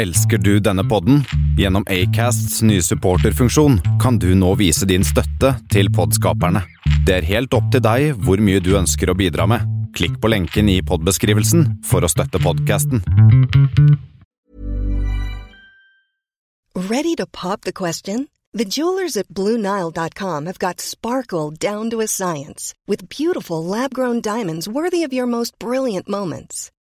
Elsker du denne podden? Gjennom Acasts nye supporterfunksjon kan du nå vise din støtte til podskaperne. Det er helt opp til deg hvor mye du ønsker å bidra med. Klikk på lenken i podbeskrivelsen for å støtte podkasten. Ready to pop the question? The jewelers at BlueNile.com have got sparkle down to a science with beautiful lab grown diamonds worthy of your most brilliant moments.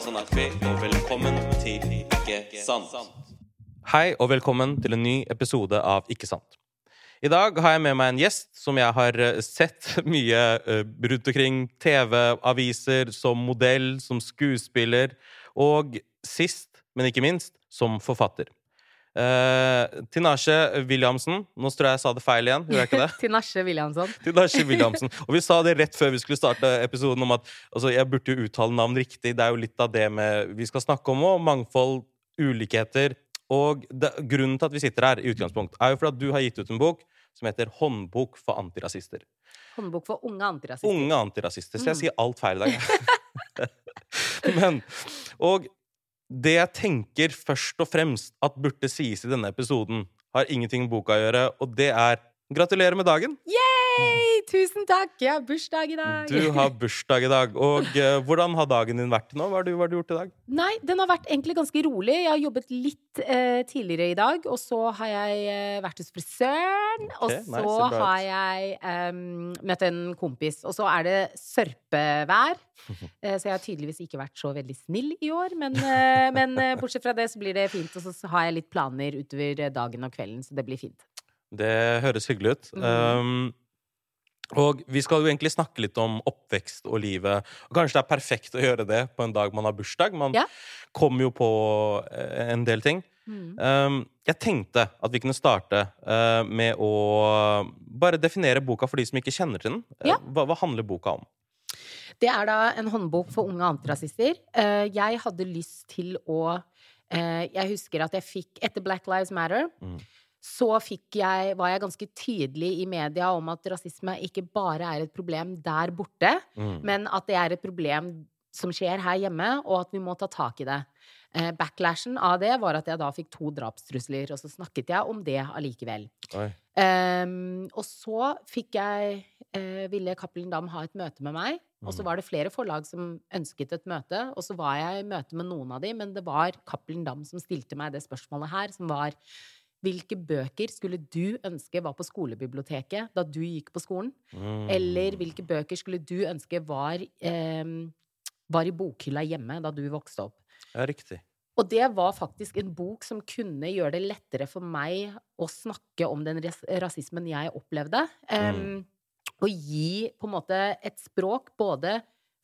er Håvard og velkommen til Ikke sant. Hei, og velkommen til en ny episode av Ikke sant. I dag har jeg med meg en gjest som jeg har eh, sett mye eh, rundt omkring TV, aviser, som modell, som skuespiller, og sist, men ikke minst, som forfatter. Uh, Tinashe Williamsen. Nå tror jeg jeg sa det feil igjen. Gjorde jeg ikke det? Tinashe Williamson. Tinashe Williamson. Og vi sa det rett før vi skulle starte episoden om at altså, jeg burde jo uttale navn riktig. Det er jo litt av det med, vi skal snakke om òg. Mangfold, ulikheter. Og det, grunnen til at vi sitter her, i utgangspunkt, er jo for at du har gitt ut en bok som heter 'Håndbok for antirasister'. Håndbok for unge antirasister. Unge antirasister. Så jeg sier alt feil i dag. Men, og det jeg tenker først og fremst at burde sies i denne episoden, har ingenting med boka å gjøre, og det er gratulerer med dagen! Yay! Tusen takk! Jeg har bursdag i dag. Du har bursdag i dag. Og uh, hvordan har dagen din vært nå? Hva har, du, hva har du gjort i dag? Nei, den har vært egentlig ganske rolig. Jeg har jobbet litt uh, tidligere i dag, og så har jeg uh, vært hos frisøren. og så nice, har jeg um, møtt en kompis. Og så er det sørpevær. Så jeg har tydeligvis ikke vært så veldig snill i år. Men, men bortsett fra det så blir det fint. Og så har jeg litt planer utover dagen og kvelden, så det blir fint. Det høres hyggelig ut. Mm. Um, og vi skal jo egentlig snakke litt om oppvekst og livet. Og kanskje det er perfekt å gjøre det på en dag man har bursdag. Man Ja. kommer jo på eh, en del ting. Mm. Um, jeg tenkte at vi kunne starte uh, med å bare definere boka for de som ikke kjenner til den. Eh, Ja. Hva, hva handler boka om? Det er da en håndbok for unge antirasister. Uh, Jeg hadde lyst til å uh, Jeg husker at jeg fikk Etter Black Lives Matter Mm. Så jeg, var jeg ganske tydelig i media om at rasisme ikke bare er et problem der borte, Mm. men at det er et problem som skjer her hjemme, og at vi må ta tak i det. Eh, backlashen av det var at jeg da fikk to drapstrusler, og så snakket jeg om det allikevel. Ehm, og så fikk jeg eh, Ville Cappelen Dam ha et møte med meg. Og så Mhm. var det flere forlag som ønsket et møte. Og så var jeg i møte med noen av dem, men det var Cappelen Dam som stilte meg det spørsmålet her, som var Hvilke bøker skulle du ønske var på skolebiblioteket da du gikk på skolen? Mm. Eller hvilke bøker skulle du ønske var, eh, var i bokhylla hjemme da du vokste opp? Ja, riktig. Og det var faktisk en bok som kunne gjøre det lettere for meg å snakke om den rasismen jeg opplevde. Um, og gi på en måte et språk både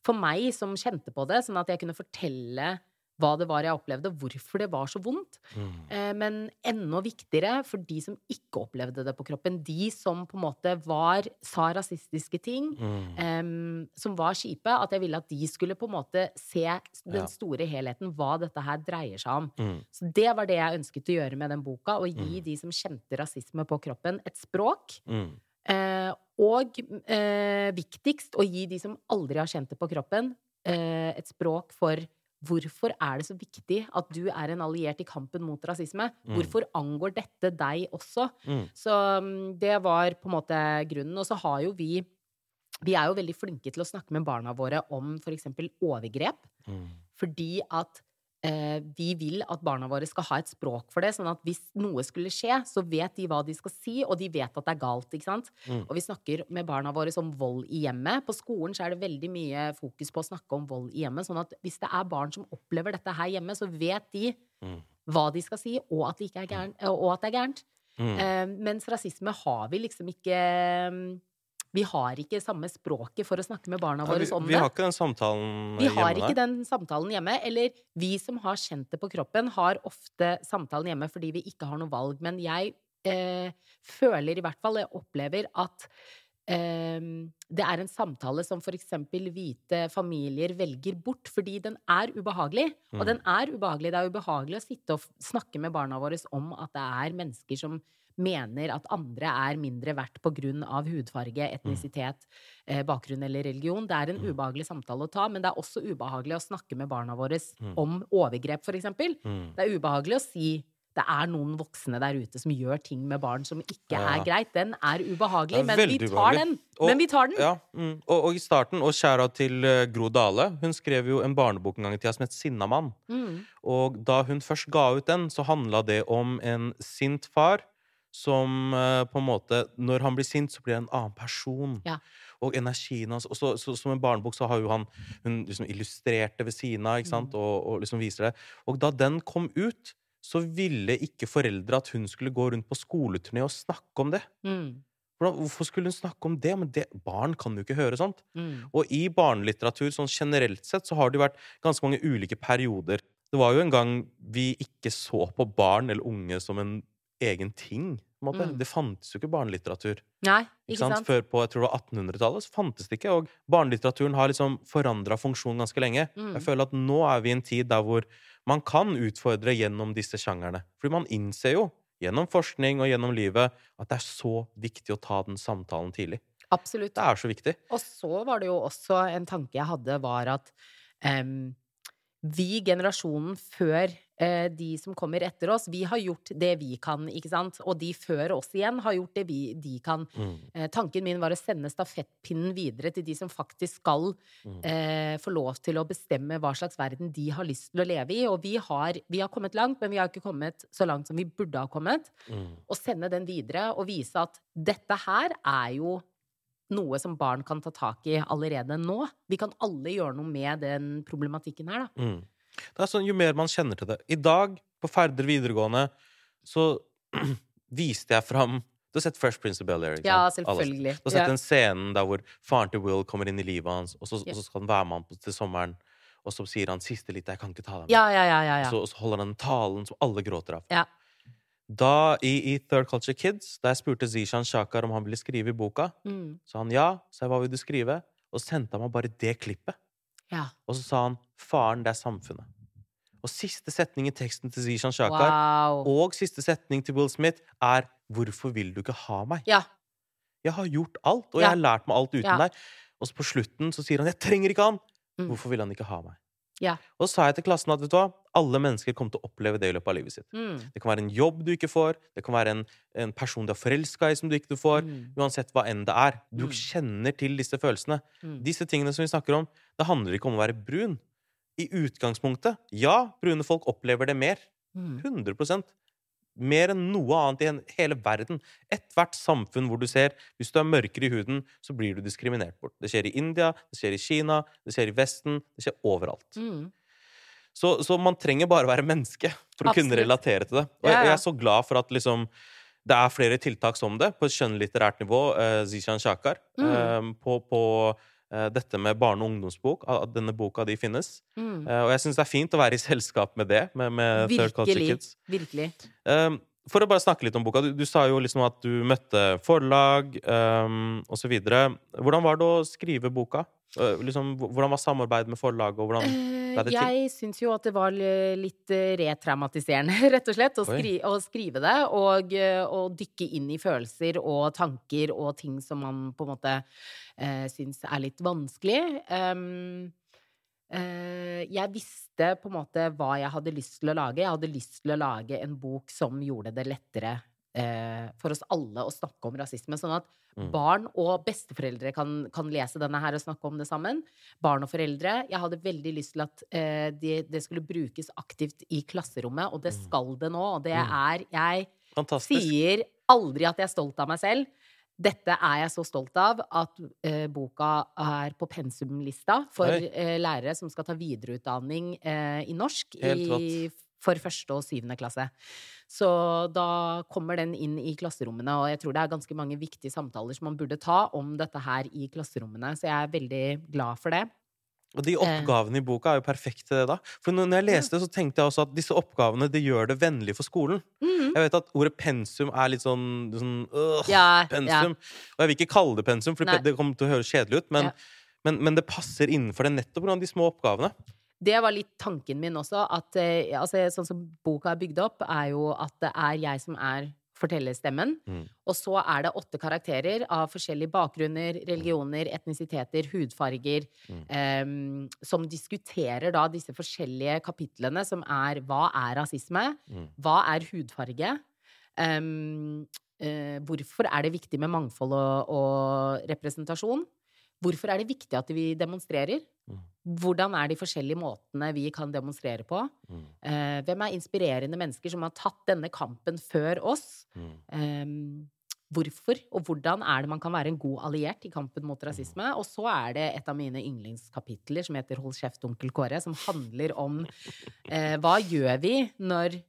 for meg som kjente på det, sånn at jeg kunne fortelle hva det var jeg opplevde, hvorfor det var så vondt. Mm. Eh, Men enda viktigere for de som ikke opplevde det på kroppen. De som på en måte var, sa rasistiske ting, Mm. um, som var kjipe. At jeg ville at de skulle på en måte se den store helheten, hva dette her dreier seg om. Mm. Så det var det jeg ønsket å gjøre med den boka. Å gi de som kjente rasisme på kroppen, et språk. Mm. Eh, og uh, viktigst, å gi de som aldri har kjent det på kroppen, uh, et språk for Hvorfor er det så viktig at du er en alliert i kampen mot rasisme? Hvorfor angår dette deg også? Mm. Så mm, det var på en måte grunnen. Og så har jo vi Vi er jo veldig flinke til å snakke med barna våre om f.eks. overgrep. Mm. Fordi at vi vil at barna våre skal ha et språk for det, sånn at hvis noe skulle skje, så vet de hva de skal si, og de vet at det er galt, ikke sant? Mm. Og vi snakker med barna våre om vold i hjemmet. På skolen så er det veldig mye fokus på å snakke om vold i hjemmet, sånn at hvis det er barn som opplever dette her hjemme, så vet de Mm. hva de skal si, og at det, ikke er gærent. Mm. Eh, mens rasisme har vi liksom ikke Vi har ikke samme språket for å snakke med barna våre om det. vi har ikke den samtalen hjemme. Vi har ikke den samtalen hjemme. Eller vi som har kjent det på kroppen, har ofte samtalen hjemme fordi vi ikke har noe valg. Men jeg eh, føler i hvert fall, jeg opplever at eh, det er en samtale som for eksempel hvite familier velger bort, fordi den er ubehagelig. Mm. Og den er ubehagelig. Det er ubehagelig å sitte og snakke med barna våre om at det er mennesker som mener at andre er mindre verdt av hudfarge, etnisitet, eh, bakgrunn eller religion. Det er en ubehagelig samtale å ta, men det er også ubehagelig å snakke med barna våre om overgrep, eksempel. Mm. Det er ubehagelig å si det er noen voksne der ute som gjør ting med barn som ikke Ja. er greit. Den er ubehagelig, er men vi tar ubehagelig. den. Og- Men vi tar den. Ja, mm. og, og i starten, og skjæra til eh, Gro Dale, hun skrev jo en barnebok en gang i tida som het Sinnamann. Mm. Og da hun først ga ut den, så handla det om en sint far som uh, på en måte Når han blir sint, så blir det en annen person. Ja. Og energien hans og så, så, Som en barnebok så har jo han hun liksom illustrert det ved siden av, ikke sant? Mm. Og, og liksom viser det. Og da den kom ut, så ville ikke foreldre at hun skulle gå rundt på skoleturné og snakke om det. Mm. Hvorfor skulle hun snakke om det? Men det, barn kan jo ikke høre sånt. Mm. Og i barnelitteratur sånn generelt sett så har det jo vært ganske mange ulike perioder. Det var jo en gang vi ikke så på barn eller unge som en egen ting. Mm. Det fantes jo ikke barnelitteratur. Nei, Ikke ikke sant? sant? Før på jeg tror det var 1800-tallet så fantes det ikke. Og barnelitteraturen har liksom forandra funksjon ganske lenge. Mm. Jeg føler at nå er vi i en tid der hvor man kan utfordre gjennom disse sjangerne. Fordi man innser jo, gjennom forskning og gjennom livet, at det er så viktig å ta den samtalen tidlig. Absolutt. Det er så viktig. Og så var det jo også en tanke jeg hadde, var at um, vi, generasjonen før de som kommer etter oss, vi har gjort det vi kan, ikke sant? Og de før oss igjen har gjort det vi, de kan. Mm. Eh, tanken min var å sende stafettpinnen videre til de som faktisk skal Mm. eh, få lov til å bestemme hva slags verden de har lyst til å leve i. Og vi har, vi har kommet langt, men vi har ikke kommet så langt som vi burde ha kommet. Mm. Og sende den videre og vise at dette her er jo noe som barn kan ta tak i allerede nå. Vi kan alle gjøre noe med den problematikken her, da. Det er sånn, Jo mer man kjenner til det I dag, på Færder videregående, så viste jeg fram Du har sett Fresh Prince of Bel-Air? Ja, selvfølgelig. Du har sett Ja. den scenen der hvor faren til Will kommer inn i livet hans, og så, Ja. og så skal han være med ham til sommeren, og så sier han 'siste lite, jeg kan ikke ta deg med'. Ja, ja, ja, ja. Ja. så, og så holder han den talen som alle gråter av. Ja. Da, i, i Third Culture Kids, da jeg spurte Zishan Shakar om han ville skrive i boka, Mm. sa han ja. Så jeg hva vil du skrive? Og så sendte han meg bare det klippet. Ja. Og så sa han 'Faren, det er samfunnet'. Og siste setning i teksten til Zishan Shakar Wow. og siste setning til Will Smith er 'Hvorfor vil du ikke ha meg?' Ja. Jeg har gjort alt, og jeg har lært meg alt uten deg. Og så på slutten så sier han 'Jeg trenger ikke han'. Mm. Hvorfor vil han ikke ha meg? Ja. Og så sa jeg til klassen at vet du hva, alle mennesker kommer til å oppleve det i løpet av livet sitt. Mm. Det kan være en jobb du ikke får, det kan være en, en person du er forelska i som du ikke får. Mm. Uansett hva enn det er. Du Mm. kjenner til disse følelsene. Mm. Disse tingene som vi snakker om, det handler ikke om å være brun. I utgangspunktet, ja, brune folk opplever det mer. Mm. 100% Mer enn noe annet i hele verden. Ethvert samfunn hvor du ser hvis du er mørkere i huden, så blir du diskriminert bort. Det skjer i India, det skjer i Kina, det skjer i Vesten, det skjer overalt. Mm. Så, så man trenger bare å være menneske for å kunne relatere til det. Og jeg, jeg er så glad for at liksom det er flere tiltak som det, på et skjønnlitterært nivå. Uh, Zishan Shakar. Mm. eh, på på eh, dette med barne- og ungdomsbok. At denne boka de finnes. Mm. Eh, og jeg syns det er fint å være i selskap med det. Med, med Third Culture Kids. Virkelig. Um, for å bare snakke litt om boka. Du, du sa jo liksom at du møtte forlag um, osv. Hvordan var det å skrive boka? Liksom, hvordan var samarbeidet med forlaget? Og hvordan Eh, ble det til? Jeg syns jo at det var litt eh, retraumatiserende, rett og slett, å, skri å skrive det. Og, å og dykke inn i følelser og tanker og ting som man på en måte uh, syns er litt vanskelig. Um, eh, jeg visste på en måte hva jeg hadde lyst til å lage. Jeg hadde lyst til å lage en bok som gjorde det lettere eh, for oss alle å snakke om rasisme. Sånn at Mm. barn og besteforeldre kan, kan lese denne her og snakke om det sammen. Barn og foreldre. Jeg hadde veldig lyst til at eh, det, de skulle brukes aktivt i klasserommet, og det Mm. skal det nå. Og det er Jeg Fantastisk. sier aldri at jeg er stolt av meg selv. Dette er jeg så stolt av at eh, boka er på pensumlista for eh, lærere som skal ta videreutdanning eh, i norsk i. for første og syvende klasse. Så da kommer den inn i klasserommene, og jeg tror det er ganske mange viktige samtaler som man burde ta om dette her i klasserommene. Så jeg er veldig glad for det. Og de Eh. oppgavene i boka er jo perfekte, det, da. For når jeg leste, så tenkte jeg også at disse oppgavene det gjør det vennlig for skolen. Mhm. Jeg vet at ordet pensum er litt sånn, sånn øh, Ja, ja. Og jeg vil ikke kalle det pensum, for Nei. det kommer til å høres kjedelig ut. Men, Ja. men, men det passer innenfor det nettopp pga. de små oppgavene. Det var litt tanken min også. At, eh, altså, sånn som boka er bygd opp, er jo at det er jeg som er fortellerstemmen. Mm. Og så er det åtte karakterer av forskjellige bakgrunner, religioner, etnisiteter, hudfarger, em, som diskuterer da disse forskjellige kapitlene, som er hva er rasisme? Mm. Hva er hudfarge? Em, eh, hvorfor er det viktig med mangfold og, og representasjon? Hvorfor er det viktig at vi demonstrerer? Mm. Hvordan er de forskjellige måtene vi kan demonstrere på? Mm. Eh, hvem er inspirerende mennesker som har tatt denne kampen før oss? Mm. Eh, hvorfor og hvordan er det man kan være en god alliert i kampen mot rasisme? Og så er det et av mine yndlingskapitler som heter Hold kjeft, onkel Kåre, som handler om eh, hva gjør vi når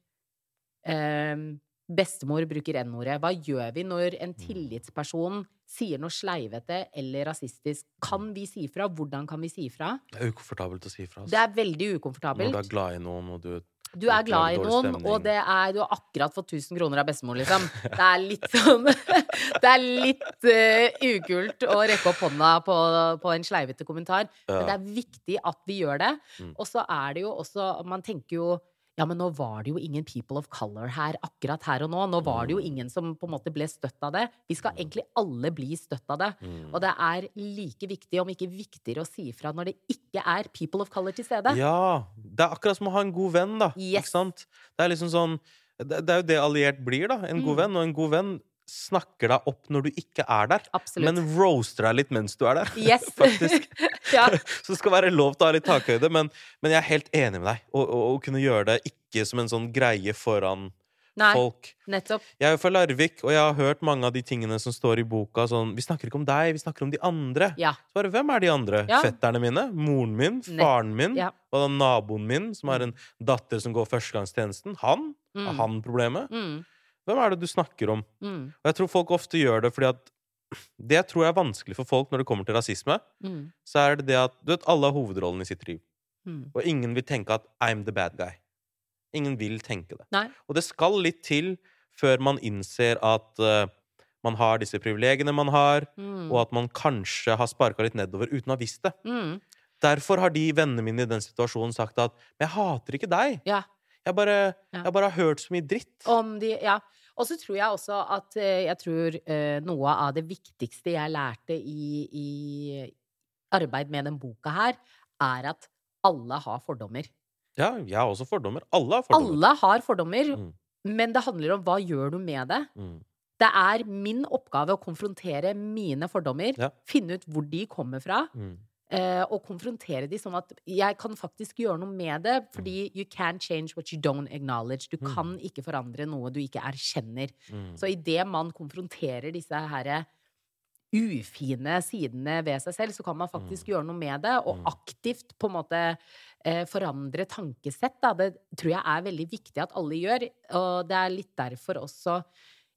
em, bestemor bruker N-ordet? Hva gjør vi når en tillitsperson sier noe sleivete eller rasistisk? Kan vi si fra? Hvordan kan vi si fra? Det er ukomfortabelt å si fra. Altså. Det er veldig ukomfortabelt. Når du er glad i noen, og du Du er glad i noen, og det er, du har akkurat fått 1000 kroner av bestemor, liksom. Det er litt sånn Det er litt uh, ukult å rekke opp hånda på, på en sleivete kommentar. Men det er viktig at vi gjør det. Mm. Og så er det jo også Man tenker jo ja, men nå var det jo ingen people of color her akkurat her og nå. Nå var det jo Mm. ingen som på en måte ble støtt av det. Vi skal egentlig alle bli støtt av det. Mm. Og det er like viktig, om ikke viktigere, å si ifra når det ikke er people of color til stede. Ja! Det er akkurat som å ha en god venn, da. Yes. Ikke sant? Det er liksom sånn Det, det er jo det alliert blir, da. En god Mm. venn. Og en god venn snakker deg opp når du ikke er der. Absolutt. Men roaster deg litt mens du er der. Yes. Faktisk. ja. Så det skal være lov til å ha litt takhøyde. Men, men jeg er helt enig med deg. Å kunne gjøre det ikke som en sånn greie foran Nei, folk. nettopp. Jeg er fra Larvik, og jeg har hørt mange av de tingene som står i boka. Sånn, vi snakker ikke om deg, vi snakker om de andre. Ja. Så bare, hvem er de andre? Ja. Fetterne mine? Moren min? Faren min? ja. Og da naboen min, som har en datter som går førstegangstjenesten? Han? Mm. Er han problemet? Mm, Hvem er det du snakker om? mm, Og jeg tror folk ofte gjør det fordi at Det jeg er vanskelig for folk når det kommer til rasisme, mm, så er det det at du vet, alle har hovedrollen i sitt liv. mm. Og ingen vil tenke at 'I'm the bad guy'. Ingen vil tenke det. Nei. Og det skal litt til før man innser at uh, man har disse privilegiene man har, Mm. og at man kanskje har sparka litt nedover uten å ha visst det. Mm. Derfor har de vennene mine i den situasjonen sagt at 'men jeg hater ikke deg'. Ja. Jeg bare, Ja. jeg bare har hørt så mye dritt. Om de Ja. Og så tror jeg også at eh, jeg tror eh, noe av det viktigste jeg lærte i, i arbeid med den boka her, er at alle har fordommer. Ja, jeg har også fordommer. Alle har fordommer. Alle har fordommer, Mm. men det handler om hva gjør du med det? Mm. Det er min oppgave å konfrontere mine fordommer, Ja. finne ut hvor de kommer fra, Mm. Eh, og konfrontere de sånn at jeg kan faktisk gjøre noe med det, fordi you can change what you don't acknowledge. Du Mm. kan ikke forandre noe du ikke erkjenner. Mm. Så idet man konfronterer disse herre ufine sidene ved seg selv, så kan man faktisk gjøre noe med det, og Mm. aktivt på en måte eh, forandre tankesett. Da. Det tror jeg er veldig viktig at alle gjør, og det er litt derfor også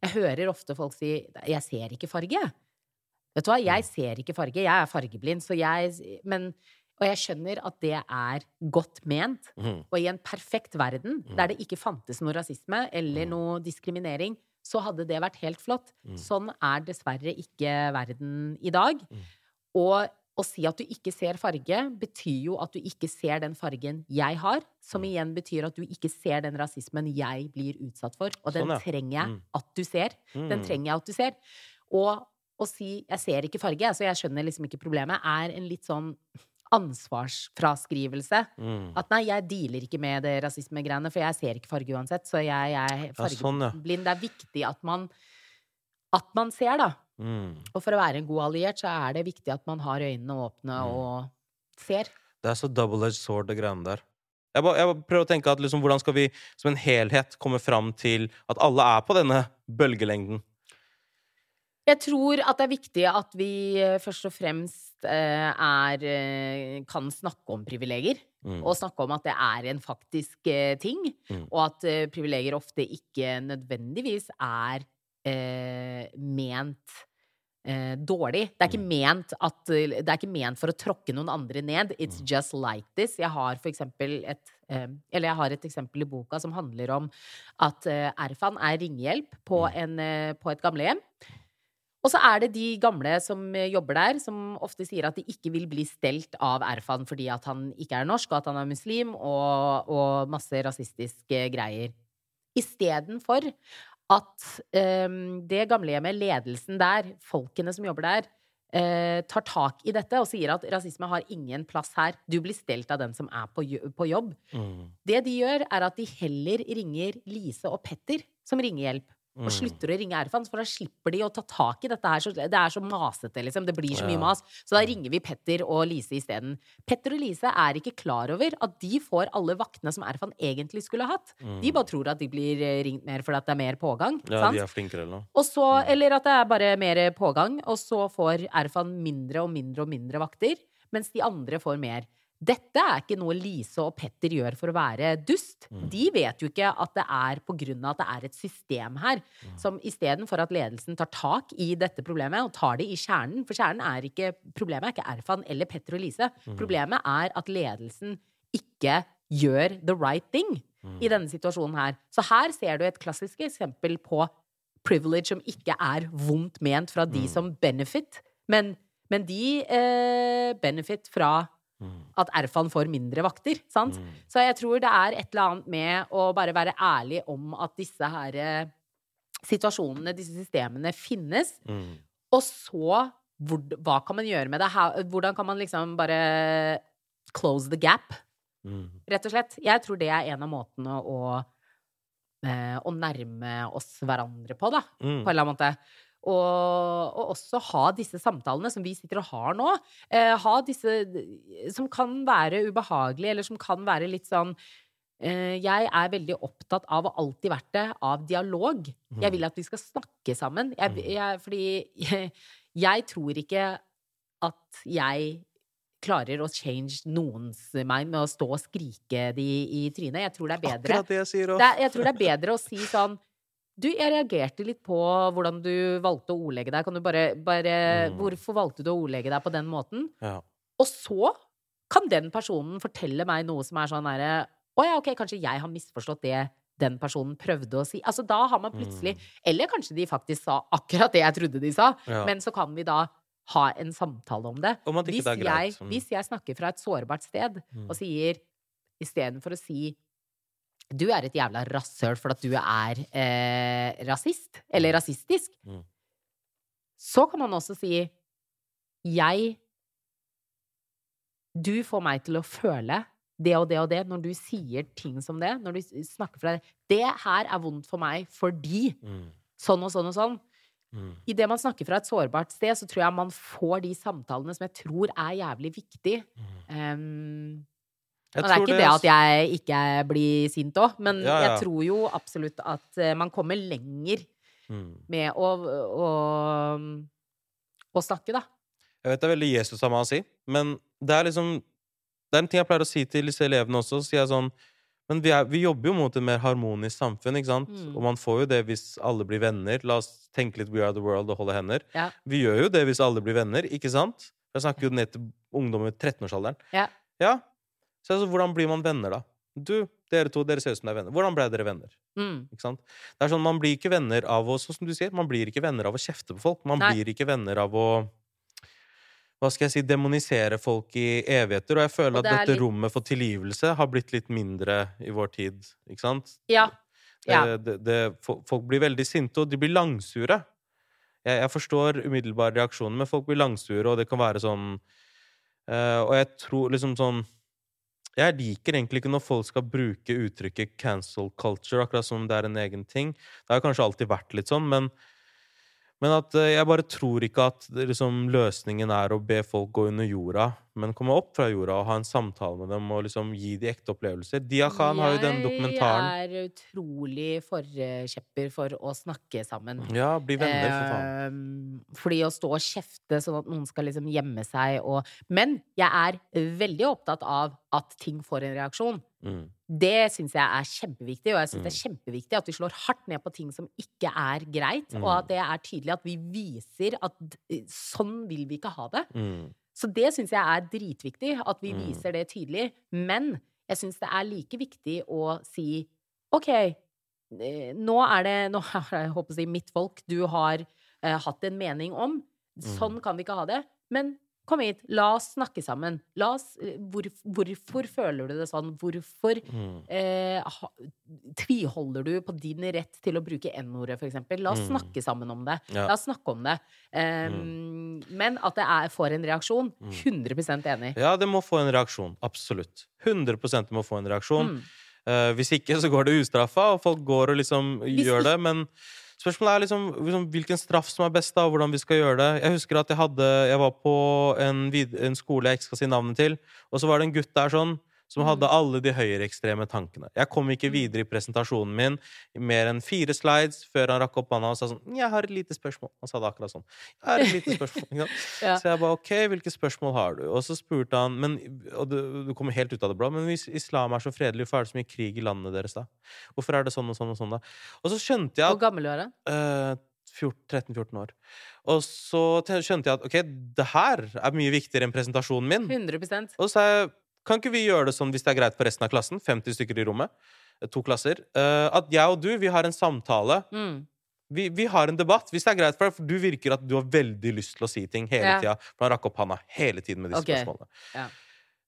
Jeg hører ofte folk si 'jeg ser ikke farge'. Vet du hva, jeg ser ikke farge. Jeg er fargeblind, så jeg Men Og jeg skjønner at det er godt ment. Mm. Og i en perfekt verden, der det ikke fantes noe rasisme eller noe diskriminering, så hadde det vært helt flott. Mm. Sånn er dessverre ikke verden i dag. Og å si at du ikke ser farge, betyr jo at du ikke ser den fargen jeg har, som igjen betyr at du ikke ser den rasismen jeg blir utsatt for. Og den Sånn, ja. trenger jeg Mm. at du ser. Den Mm. trenger jeg at du ser. Og å si 'jeg ser ikke farge', så jeg skjønner liksom ikke problemet, er en litt sånn ansvarsfraskrivelse. Mm. At nei, jeg dealer ikke med det rasismegreiene, for jeg ser ikke farge uansett. Så jeg, jeg er fargeblind. sånn, ja. Det er viktig at man, at man ser, da. Mm. Og for å være en god alliert, så er det viktig at man har øynene åpne Mm. og ser. Det er så double-edged sword, det greiene der. Jeg bare, jeg bare prøver å tenke at liksom, hvordan skal vi som en helhet komme fram til at alle er på denne bølgelengden? Jeg tror at det er viktig at vi eh, først og fremst eh, er eh, Kan snakke om privilegier. Mm. Og snakke om at det er en faktisk ting. Mm. Og at privilegier ofte ikke nødvendigvis er eh, ment eh, dårlig. Det er, ikke Mm. ment at, det er ikke ment for å tråkke noen andre ned. It's Mm. just like this. Jeg har for eksempel et Eller jeg har et eksempel i boka som handler om at Erfan er ringehjelp på, Mm. en, på et gamlehjem. Og så er det de gamle som eh, jobber der, som ofte sier at de ikke vil bli stelt av Erfan fordi at han ikke er norsk, og at han er muslim, og, og masse rasistiske greier. Istedenfor at um, det gamlehjemmet, ledelsen der, folkene som jobber der, uh, tar tak i dette og sier at rasisme har ingen plass her. Du blir stelt av den som er på, på jobb. Mm. Det de gjør, er at de heller ringer Lise og Petter som ringehjelp. Og Mm. slutter å ringe Erfan, for da slipper de å ta tak i dette her. Det er så masete, liksom. Det blir så mye mas. Så da ringer vi Petter og Lise isteden. Petter og Lise er ikke klar over at de får alle vaktene som Erfan egentlig skulle hatt. De bare tror at de blir eh, ringt mer fordi at det er mer pågang. Mm. Ja, sant? de er flinkere eller noe. Og så, eller at det er bare mer pågang, og så får Erfan mindre og mindre og mindre vakter, mens de andre får mer. Dette er ikke noe Lise og Petter gjør for å være dust. De vet jo ikke at det er på grunn av at det er et system her, som istedenfor at ledelsen tar tak i dette problemet og tar det i kjernen For kjernen er ikke Problemet er ikke Erfan eller Petter og Lise. Problemet er at ledelsen ikke gjør the right thing i denne situasjonen her. Så her ser du et klassisk eksempel på privilege som ikke er vondt ment fra de som benefit, men, men de eh, benefit fra at Erfan får mindre vakter, sant? Så jeg tror det er et eller annet med å bare være ærlig om at disse her eh, situasjonene, disse systemene, finnes. Mm. Og så hva kan man gjøre med det? Hvordan kan man liksom bare close the gap? Mm. Rett og slett. Jeg tror det er en av måtene å, eh, å nærme oss hverandre på, da. Mm. På en eller annen måte. Og, og også ha disse samtalene som vi sitter og har nå. Eh, ha disse som kan være ubehagelige, eller som kan være litt sånn eh, Jeg er veldig opptatt av, og alltid vært det, av dialog. Jeg vil at vi skal snakke sammen. Jeg, jeg, fordi jeg, jeg tror ikke at jeg klarer å change noens mind med å stå og skrike de i trynet. Jeg tror det er bedre Akkurat det jeg sier er, jeg tror det er bedre å si sånn Du, jeg reagerte litt på hvordan du valgte å ordlegge deg. Kan du bare, bare Mm. Hvorfor valgte du å ordlegge deg på den måten? Ja. Og så kan den personen fortelle meg noe som er sånn herre Å ja, ok, kanskje jeg har misforstått det den personen prøvde å si. Altså, da har man plutselig Eller kanskje de faktisk sa akkurat det jeg trodde de sa, Mm. Ja. men så kan vi da ha en samtale om det. Om Hvis greit. jeg, som... hvis jeg snakker fra et sårbart sted og sier istedenfor å si du er et jævla rasshøl for at du er eh, rasist, eller rasistisk, Mm. så kan man også si jeg Du får meg til å føle det og det og det når du sier ting som det, når du snakker fra det. Det her er vondt for meg fordi Mm. sånn og sånn og sånn. Mm. Idet man snakker fra et sårbart sted, så tror jeg man får de samtalene som jeg tror er jævlig viktig. Um, Jeg og det er ikke det at jeg ikke blir sint òg, men Ja, ja. jeg tror jo absolutt at eh, man kommer lenger Mm. med å, å, å snakke, da. Jeg vet det er veldig Jesus av meg å si, men det er liksom Det er en ting jeg pleier å si til disse elevene også. Så sier jeg sånn Men vi, er, vi jobber jo mot et mer harmonisk samfunn, ikke sant? Mm. Og man får jo det hvis alle blir venner. La oss tenke litt We are the world og holde hender. Ja. Vi gjør jo det hvis alle blir venner, ikke sant? Jeg snakker jo ned til ungdom i 13-årsalderen. Ja. ja. Så altså, hvordan blir man venner, da? Du, dere to, dere ser ut som dere er venner. Hvordan ble dere venner? Mm. Ikke sant? Det er sånn, Man blir ikke venner av å sånn som du sier, man blir ikke venner av å kjefte på folk. Man Nei. blir ikke venner av å hva skal jeg si, demonisere folk i evigheter. Og jeg føler Og det at dette litt- rommet for tilgivelse har blitt litt mindre i vår tid. Ikke sant? Ja. Ja. Det, det, folk blir veldig sinte, og de blir langsure. Jeg, jeg forstår umiddelbare reaksjoner, men folk blir langsure, og det kan være sånn Eh, og jeg tror liksom sånn Jeg liker egentlig ikke når folk skal bruke uttrykket 'cancel culture', akkurat som det er en egen ting. Det har kanskje alltid vært litt sånn, men men at eh, jeg bare tror ikke at liksom, løsningen er å be folk gå under jorda, men komme opp fra jorda og ha en samtale med dem og liksom gi de ekte opplevelser. Dia Khan har jo den dokumentaren. Jeg er utrolig forkjepper for å snakke sammen. Ja, bli venner, for faen. Eh, fordi å stå og kjefte sånn at noen skal liksom gjemme seg og Men jeg er veldig opptatt av at ting får en reaksjon. Mm. Det syns jeg er kjempeviktig, og jeg syns det er Mm. kjempeviktig at vi slår hardt ned på ting som ikke er greit, Mm. og at det er tydelig at vi viser at sånn vil vi ikke ha det. Mm. Så det syns jeg er dritviktig, at vi Mm. viser det tydelig. Men jeg syns det er like viktig å si OK, eh, nå er det Nå har jeg håper å si mitt folk du har uh, hatt en mening om. Mm. Sånn kan vi ikke ha det. Men kom hit, la oss snakke sammen. La oss, eh, hvor, hvorfor føler du det sånn? Hvorfor Mm. eh, ha, tviholder du på din rett til å bruke N-ordet, for eksempel? La oss Mm. snakke sammen om det. Ja. La oss snakke om det. Um, Men at det er, får en reaksjon, 100% enig. Ja, det må få en reaksjon. Absolutt. 100 det må få en reaksjon. Mm. Eh, hvis ikke, så går det ustraffa, og folk går og liksom Hvis gjør det. Men spørsmålet er liksom, liksom hvilken straff som er best, da, og hvordan vi skal gjøre det. Jeg husker at jeg hadde Jeg var på en, vid en skole jeg ikke skal si navnet til, og så var det en gutt der sånn som hadde Mm. alle de høyreekstreme tankene. Jeg kom ikke videre i presentasjonen min mer enn fire slides før han rakk opp hånda og sa sånn 'Jeg har et lite spørsmål.' Han sa det akkurat sånn. 'Jeg har et lite spørsmål.' Ja. Så jeg ba OK, hvilke spørsmål har du? Og så spurte han men, Og du, du kommer helt ut av det blå, men hvis islam er så fredelig, hvorfor er det så mye krig i landene deres da? Hvorfor er det sånn og sånn og sånn, da? Og så skjønte jeg at, Hvor gammel var han? Uh, 13-14 år. Og så skjønte jeg at OK, det her er mye viktigere enn presentasjonen min. 100% Og så sa jeg kan ikke vi gjøre det sånn hvis det er greit for resten av klassen? 50 stykker i rommet. To klasser. eh, At jeg og du, vi har en samtale. mm. Vi, vi har en debatt, hvis det er greit for deg. For du virker at du har veldig lyst til å si ting hele Ja. tida. For han rakk opp handa hele tiden med disse okay. spørsmålene. Ja.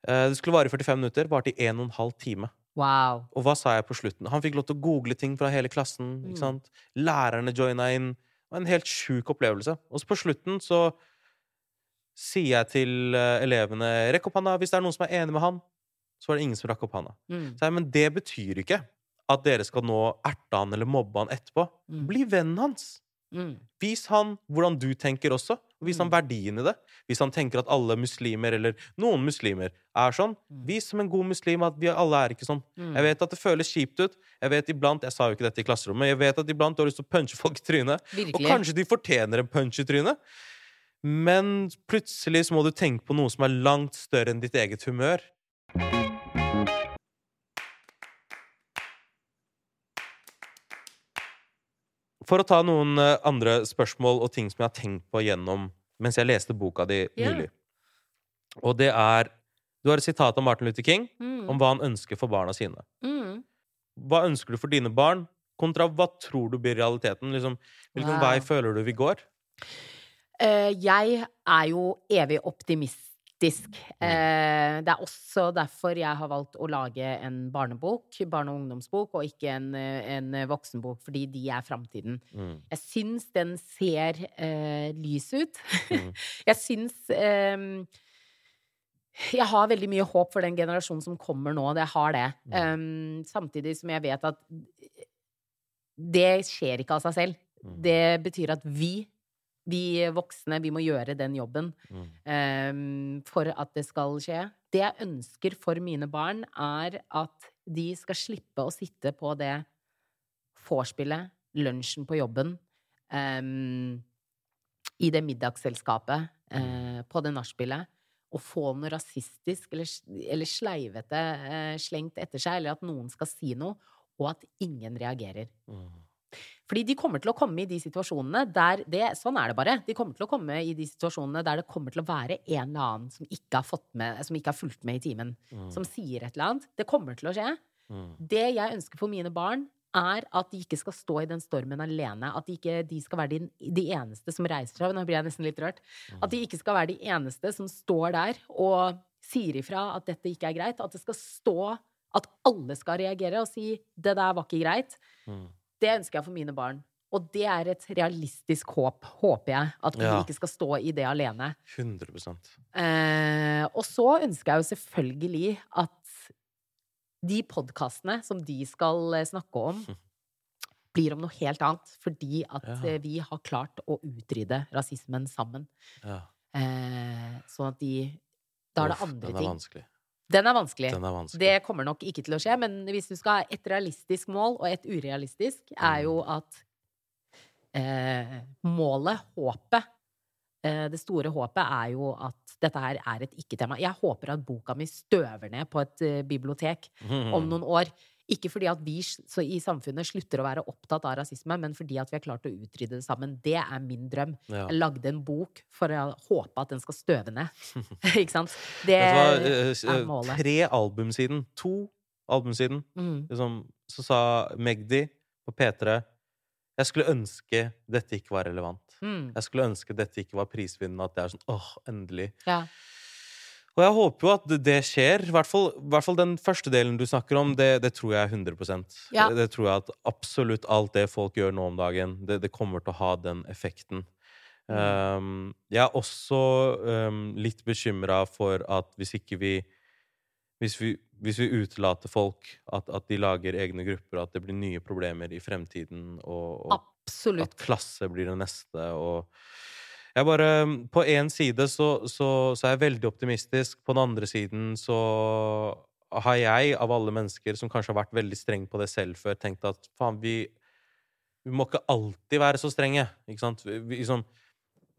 Eh, Det skulle vare i 45 minutter, varte i 1 12 time. Wow. Og hva sa jeg på slutten? Han fikk lov til å google ting fra hele klassen. Mm. ikke sant? Lærerne joina inn. Det var en helt sjuk opplevelse. Og så på slutten så sier jeg til eh, elevene Rekk opp handa hvis det er noen som er enig med han. Så var det ingen som rakk opp handa. Mm. Så jeg, Men det betyr ikke at dere skal nå erte han eller mobbe han etterpå. Mm. Bli vennen hans. Mm. Vis han hvordan du tenker også. og Vis han Mm. verdien i det. Hvis han tenker at alle muslimer, eller noen muslimer, er sånn, Mm. vis som en god muslim at vi alle er ikke sånn. Mm. Jeg vet at det føles kjipt ut. Jeg vet iblant, jeg sa jo ikke dette i klasserommet, jeg vet at iblant du har lyst til å punche folk i trynet. Og kanskje de fortjener en punch i trynet. Men plutselig så må du tenke på noe som er langt større enn ditt eget humør. For å ta noen eh, andre spørsmål og ting som jeg har tenkt på gjennom mens jeg leste boka di nylig. Yeah. Og det er Du har et sitat av Martin Luther King Mm. om hva han ønsker for barna sine. Mm. Hva ønsker du for dine barn, kontra hva tror du blir realiteten? Liksom, hvilken Wow. vei føler du vi går? Eh, jeg er jo evig optimistisk. Mm. Eh, det er også derfor jeg har valgt å lage en barnebok, barne- og ungdomsbok, og ikke en, en voksenbok, fordi de er framtiden. Mm. Jeg syns den ser eh, lys ut. Mm. jeg syns eh, Jeg har veldig mye håp for den generasjonen som kommer nå. Jeg har det. Mm. Um, samtidig som jeg vet at det skjer ikke av seg selv. Mm. Det betyr at vi, vi voksne, vi må gjøre den jobben Mm. um, for at det skal skje. Det jeg ønsker for mine barn, er at de skal slippe å sitte på det vorspielet, lunsjen på jobben, um, i det middagsselskapet, uh, på det nachspielet, og få noe rasistisk eller, eller sleivete uh, slengt etter seg, eller at noen skal si noe, og at ingen reagerer. Mm. Fordi de kommer til å komme i de situasjonene der det, Sånn er det bare. De kommer til å komme i de situasjonene der det kommer til å være en eller annen som ikke har, fått med, som ikke har fulgt med i timen. Mm. Som sier et eller annet. Det kommer til å skje. Mm. Det jeg ønsker for mine barn, er at de ikke skal stå i den stormen alene. At de ikke de skal være de, de eneste som reiser seg. Nå blir jeg nesten litt rørt. At de ikke skal være de eneste som står der og sier ifra at dette ikke er greit. At det skal stå at alle skal reagere og si 'det der var ikke greit'. Mm. Det ønsker jeg for mine barn. Og det er et realistisk håp, håper jeg. At vi Ja. ikke skal stå i det alene. 100 Eh, og så ønsker jeg jo selvfølgelig at de podkastene som de skal eh, snakke om, blir om noe helt annet. Fordi at Ja. eh, vi har klart å utrydde rasismen sammen. Ja. Eh, sånn at de Da er det andre andre den er ting. Den er vanskelig. Den er vanskelig. Det kommer nok ikke til å skje, men hvis du skal ha et realistisk mål og et urealistisk, er jo Mm. at eh, målet, håpet eh, Det store håpet er jo at dette her er et ikke-tema. Jeg håper at boka mi støver ned på et eh, bibliotek om noen år. Ikke fordi at vi så i samfunnet slutter å være opptatt av rasisme, men fordi at vi har klart å utrydde det sammen. Det er min drøm. Ja. Jeg lagde en bok for å håpe at den skal støve ned. ikke sant? Det? Eh, er eh, målet. Tre album siden, to album siden, Mm. liksom, så sa Magdi på P3 Jeg skulle ønske dette ikke var relevant. Mm. Jeg skulle ønske dette ikke var prisvinnende. At det er sånn åh, endelig. Ja. Og jeg håper jo at det- skjer. I hvert fall, i hvert fall den første delen du snakker om, det, det tror jeg er 100 Ja. det, tror jeg at absolutt alt det folk gjør nå om dagen, det, det kommer til å ha den effekten. Um, jeg er også um, litt bekymra for at hvis ikke vi hvis vi, hvis vi utelater folk, at, at de lager egne grupper, at det blir nye problemer i fremtiden, og, og at klasse blir det neste, og jeg bare På én side så, så, så er jeg veldig optimistisk. På den andre siden så har jeg, av alle mennesker som kanskje har vært veldig streng på det selv før, tenkt at faen, vi, vi må ikke alltid være så strenge. Ikke sant? Vi, liksom,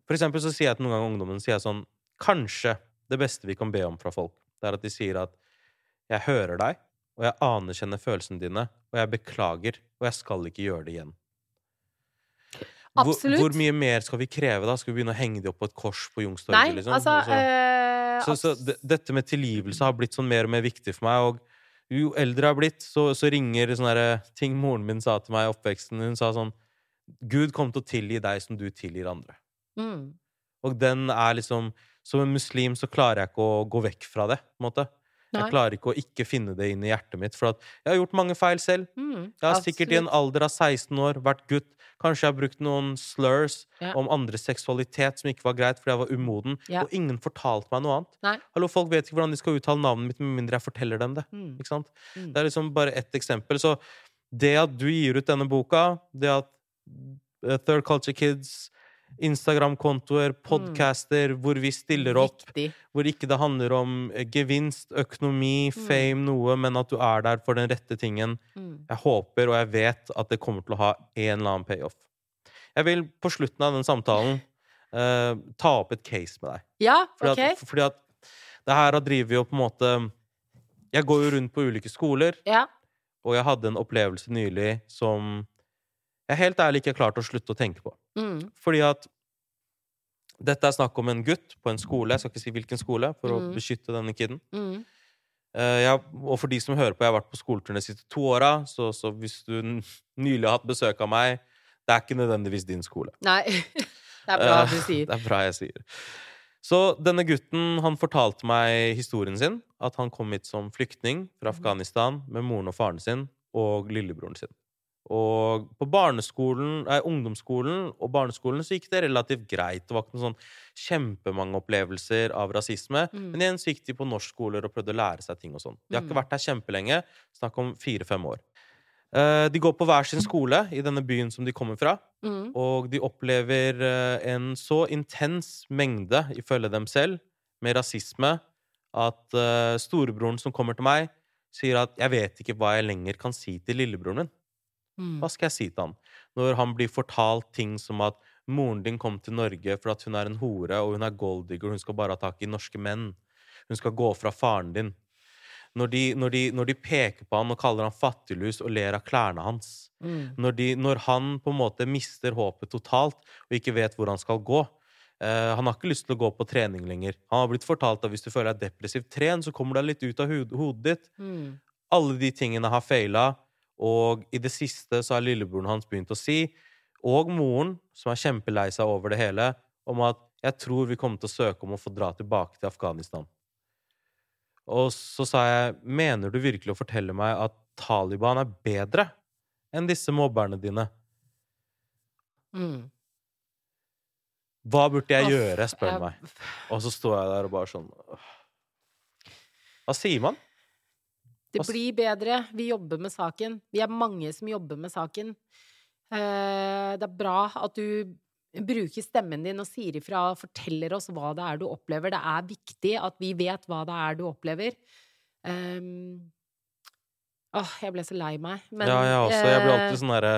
for eksempel så sier jeg til noen ganger ungdommen sier jeg sånn Kanskje det beste vi kan be om fra folk, det er at de sier at jeg hører deg, og jeg anerkjenner følelsene dine, og jeg beklager, og jeg skal ikke gjøre det igjen. Hvor, hvor mye mer skal vi kreve, da? Skal vi begynne å henge det opp på et kors på Nei, Youngstorget? Liksom? altså så- eh, så, så dette med tilgivelse har blitt sånn mer og mer viktig for meg. Og jo eldre jeg har blitt, så, så ringer sånne der ting moren min sa til meg i oppveksten. Hun sa sånn Gud kommer til å tilgi deg som du tilgir andre. mm. Og den er liksom Som en muslim så klarer jeg ikke å gå vekk fra det. på en måte. Jeg klarer ikke å ikke finne det inn i hjertet mitt. For jeg har gjort mange feil selv. Mm. Jeg har sikkert i en alder av 16 år vært gutt. Kanskje jeg har brukt noen slurs Ja. om andres seksualitet som ikke var greit fordi jeg var umoden. Ja. Og ingen fortalte meg noe annet. Nei. Hallo, Folk vet ikke hvordan de skal uttale navnet mitt med mindre jeg forteller dem det. Mm. Ikke sant? Mm. Det er liksom bare ett eksempel. Så det at du gir ut denne boka, det at eh, Third Culture Kids, Instagram-kontoer, podcaster, hvor vi stiller opp Viktig. hvor ikke det handler om eh, gevinst, økonomi, Mm. fame, noe, men at du er der for den rette tingen. Mm. Jeg håper og jeg vet at det kommer til å ha en eller annen payoff. Jeg vil på slutten av den samtalen uh, ta opp et case med deg. Ja, Fordi, OK. at, fordi at det her driver jo på en måte Jeg går jo rundt på ulike skoler, Ja. og jeg hadde en opplevelse nylig som jeg helt ærlig ikke klart å slutte å tenke på. Mm. Fordi at dette er snakk om en gutt på en skole, jeg skal ikke si hvilken skole, for å Mm. beskytte denne kiden. Mm. Eh, jeg, og for de som hører på, jeg har vært på skoleturné de siste to åra, så, så hvis du nylig har hatt besøk av meg, det er ikke nødvendigvis din skole. Nei. Det er bra at du sier. Det er bra jeg sier. Så denne gutten, han fortalte meg historien sin. At han kom hit som flyktning fra Mhm. Afghanistan med moren og faren sin og lillebroren sin. Og på barneskolen, nei, ungdomsskolen og barneskolen så gikk det relativt greit. Det var ikke noen sånn kjempemange opplevelser av rasisme. Mm. Men igjen så gikk de på norskskoler og prøvde å lære seg ting og sånn. De har ikke Mm. vært her kjempelenge. Snakk om fire-fem år. Eh, De går på hver sin skole i denne byen som de kommer fra. Mm. Og de opplever eh, en så intens mengde, ifølge dem selv, med rasisme at eh, storebroren som kommer til meg, sier at 'jeg vet ikke hva jeg lenger kan si til lillebroren min'. Mm. Hva skal jeg si til han? Når han blir fortalt ting som at 'moren din kom til Norge for at hun er en hore, og hun er golddigger, hun skal bare ha tak i norske menn'. Hun skal gå fra faren din. Når de, når, de, når de peker på han og kaller han fattiglus og ler av klærne hans. Mm. Når, de, når han på en måte mister håpet totalt og ikke vet hvor han skal gå. Eh, han har ikke lyst til å gå på trening lenger. Han har blitt fortalt at hvis du føler deg depressivt, tren, så kommer du deg litt ut av hodet ditt. Mm. Alle de tingene har feila, og i det siste så har lillebroren hans begynt å si, og moren, som er kjempelei seg over det hele, om at 'jeg tror vi kommer til å søke om å få dra tilbake til Afghanistan'. Og så sa jeg 'mener du virkelig å fortelle meg at Taliban er bedre enn disse mobberne dine'? Mm. Hva burde jeg gjøre, spør jeg- meg. Og så står jeg der og bare sånn. Hva sier man? Det blir bedre. Vi jobber med saken. Vi er mange som jobber med saken. Eh, det er bra at du bruker stemmen din og sier ifra og forteller oss hva det er du opplever. Det er viktig at vi vet hva det er du opplever. Um, åh, jeg ble så lei meg. Men, ja, jeg også. Jeg blir eh, alltid sånn derre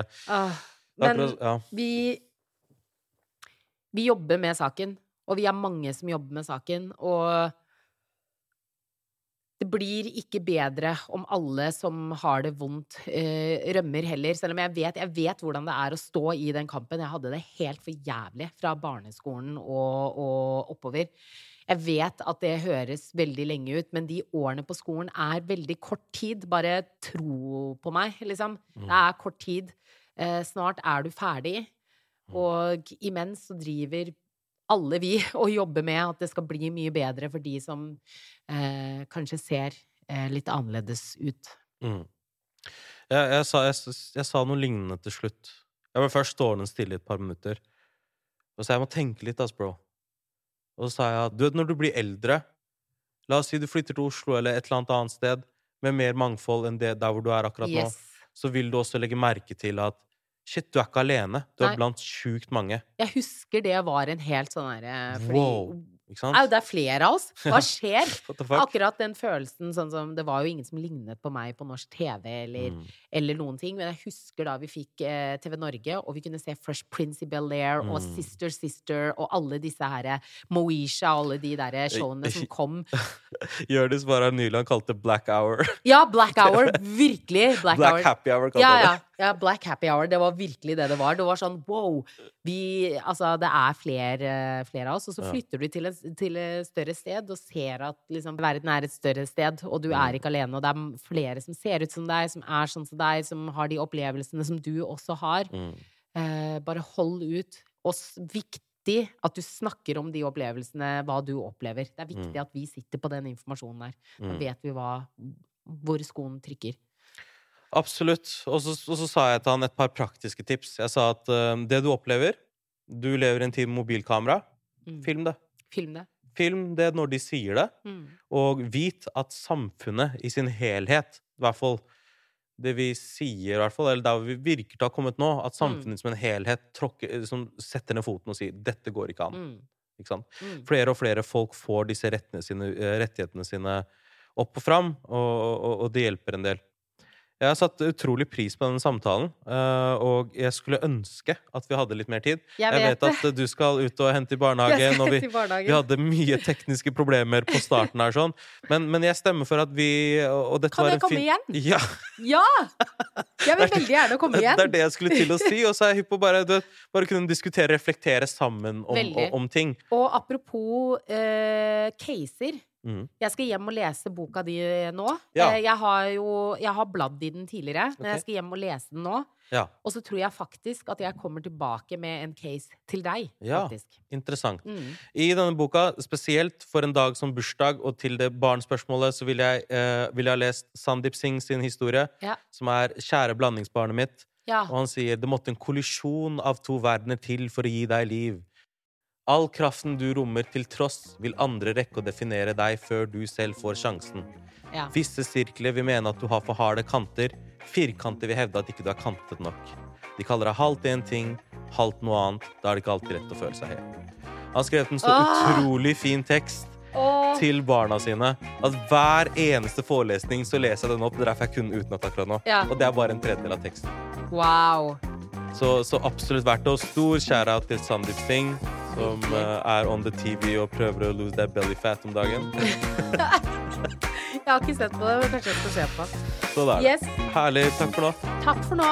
Men ja. vi Vi jobber med saken, og vi er mange som jobber med saken, og det blir ikke bedre om alle som har det vondt, eh, rømmer heller. Selv om jeg vet, jeg vet hvordan det er å stå i den kampen. Jeg hadde det helt for jævlig fra barneskolen og, og oppover. Jeg vet at det høres veldig lenge ut, men de årene på skolen er veldig kort tid. Bare tro på meg, liksom. Det er kort tid. Eh, snart er du ferdig. Og imens så driver alle vi å jobbe med at det skal bli mye bedre for de som eh, kanskje ser eh, litt annerledes ut. Mm. Jeg, jeg, sa, jeg, jeg sa noe lignende til slutt. Jeg ble først stående stille i et par minutter. Og så jeg må tenke litt, ass, bro. Og så sa jeg at du vet, når du blir eldre La oss si du flytter til Oslo eller et eller annet annet sted med mer mangfold enn det der hvor du er akkurat nå, så vil du også legge merke til at shit, du er ikke alene. Du er Nei. blant sjukt mange. Jeg husker det var en helt sånn derre fordi Wow. Au, det er flere av oss! Hva skjer? Akkurat den følelsen sånn som Det var jo ingen som lignet på meg på norsk TV eller, Mm. eller noen ting, men jeg husker da vi fikk eh, TV Norge, og vi kunne se Fresh Prince i Bel-Air og Mm. Sister Sister og alle disse herre Moesha og alle de derre showene som kom. Jonis nylig han kalte Black Hour. Ja, Black Hour! Virkelig! Black, Black Hour. Happy Hour kalte Ja, ja, det. ja, Black Happy Hour. Det var virkelig det det var. Det var sånn wow! Vi Altså, det er flere, flere av oss, og så Ja. flytter du til et, til et større sted og ser at liksom verden er et større sted, og du Mm. er ikke alene, og det er flere som ser ut som deg, som er sånn som deg, som har de opplevelsene som du også har. Mm. Eh, bare hold ut. Og viktig at du snakker om de opplevelsene, hva du opplever. Det er viktig Mm. at vi sitter på den informasjonen der. Da Mm. vet vi hva, hvor skoen trykker. Absolutt. Og så, og så sa jeg til han et par praktiske tips. Jeg sa at uh, det du opplever Du lever i en tid med mobilkamera. Mm. Film det. Film det. Film det når de sier det. Mm. Og vit at samfunnet i sin helhet, i hvert fall det vi sier, i hvert fall, eller der vi virker til å ha kommet nå, at samfunnet som en helhet tråkker, liksom, setter ned foten og sier 'dette går ikke an'. Mm. Ikke? Mm. Flere og flere folk får disse sine, eh, rettighetene sine opp og fram, og, og, og det hjelper en del. Jeg har satt utrolig pris på denne samtalen, eh, og jeg skulle ønske at vi hadde litt mer tid. Jeg Jeg vet vet at du skal ut og hente i barnehagen, og vi, barnehagen. vi hadde mye tekniske problemer på starten her, sånn. Men, men jeg stemmer for at vi og dette Kan var jeg en komme fin- igjen? Ja! Ja! Jeg vil veldig gjerne komme igjen. Det er det jeg skulle til å si. Og så er jeg hypp på bare, du vet, bare kunne diskutere, reflektere sammen om, om, om ting. Og apropos eh, caser. Mhm. Jeg skal hjem og lese boka di nå. Ja. Eh, jeg har jo Jeg har bladd i den tidligere, men okay. jeg skal hjem og lese den nå. Ja, Og så tror jeg faktisk at jeg kommer tilbake med en case til deg. Ja. Faktisk. interessant. Mm. I denne boka, spesielt for en dag som bursdag, og til det barnspørsmålet, så vil jeg, eh, vil jeg ha lest Sandeep Singh sin historie, Ja. som er 'Kjære blandingsbarnet mitt'. Ja. Og han sier det måtte en kollisjon av to verdener til for å gi deg liv. All kraften du rommer til tross, vil andre rekke å definere deg før du selv får sjansen. ja. Visse sirkler vil mene at du har for harde kanter. Firkanter vil hevde at ikke du er kantet nok. De kaller deg halvt én ting, halvt noe annet. Da er det ikke alltid rett å føle seg hel. Han har skrevet en så Åh! utrolig fin tekst Åh, til barna sine at hver eneste forelesning så leser jeg den opp. Det er derfor jeg kunne utenat akkurat nå. Ja. Og det er bare en tredjedel av teksten. wow. Så, så absolutt verdt det. Og stor kjære til Sandeep Singh, som eh, er on the TV og prøver å lose that belly fat om dagen. Jeg har ikke sett på det, men kanskje jeg skal se på. Så er. Yes. Herlig. Takk for nå. Takk for nå.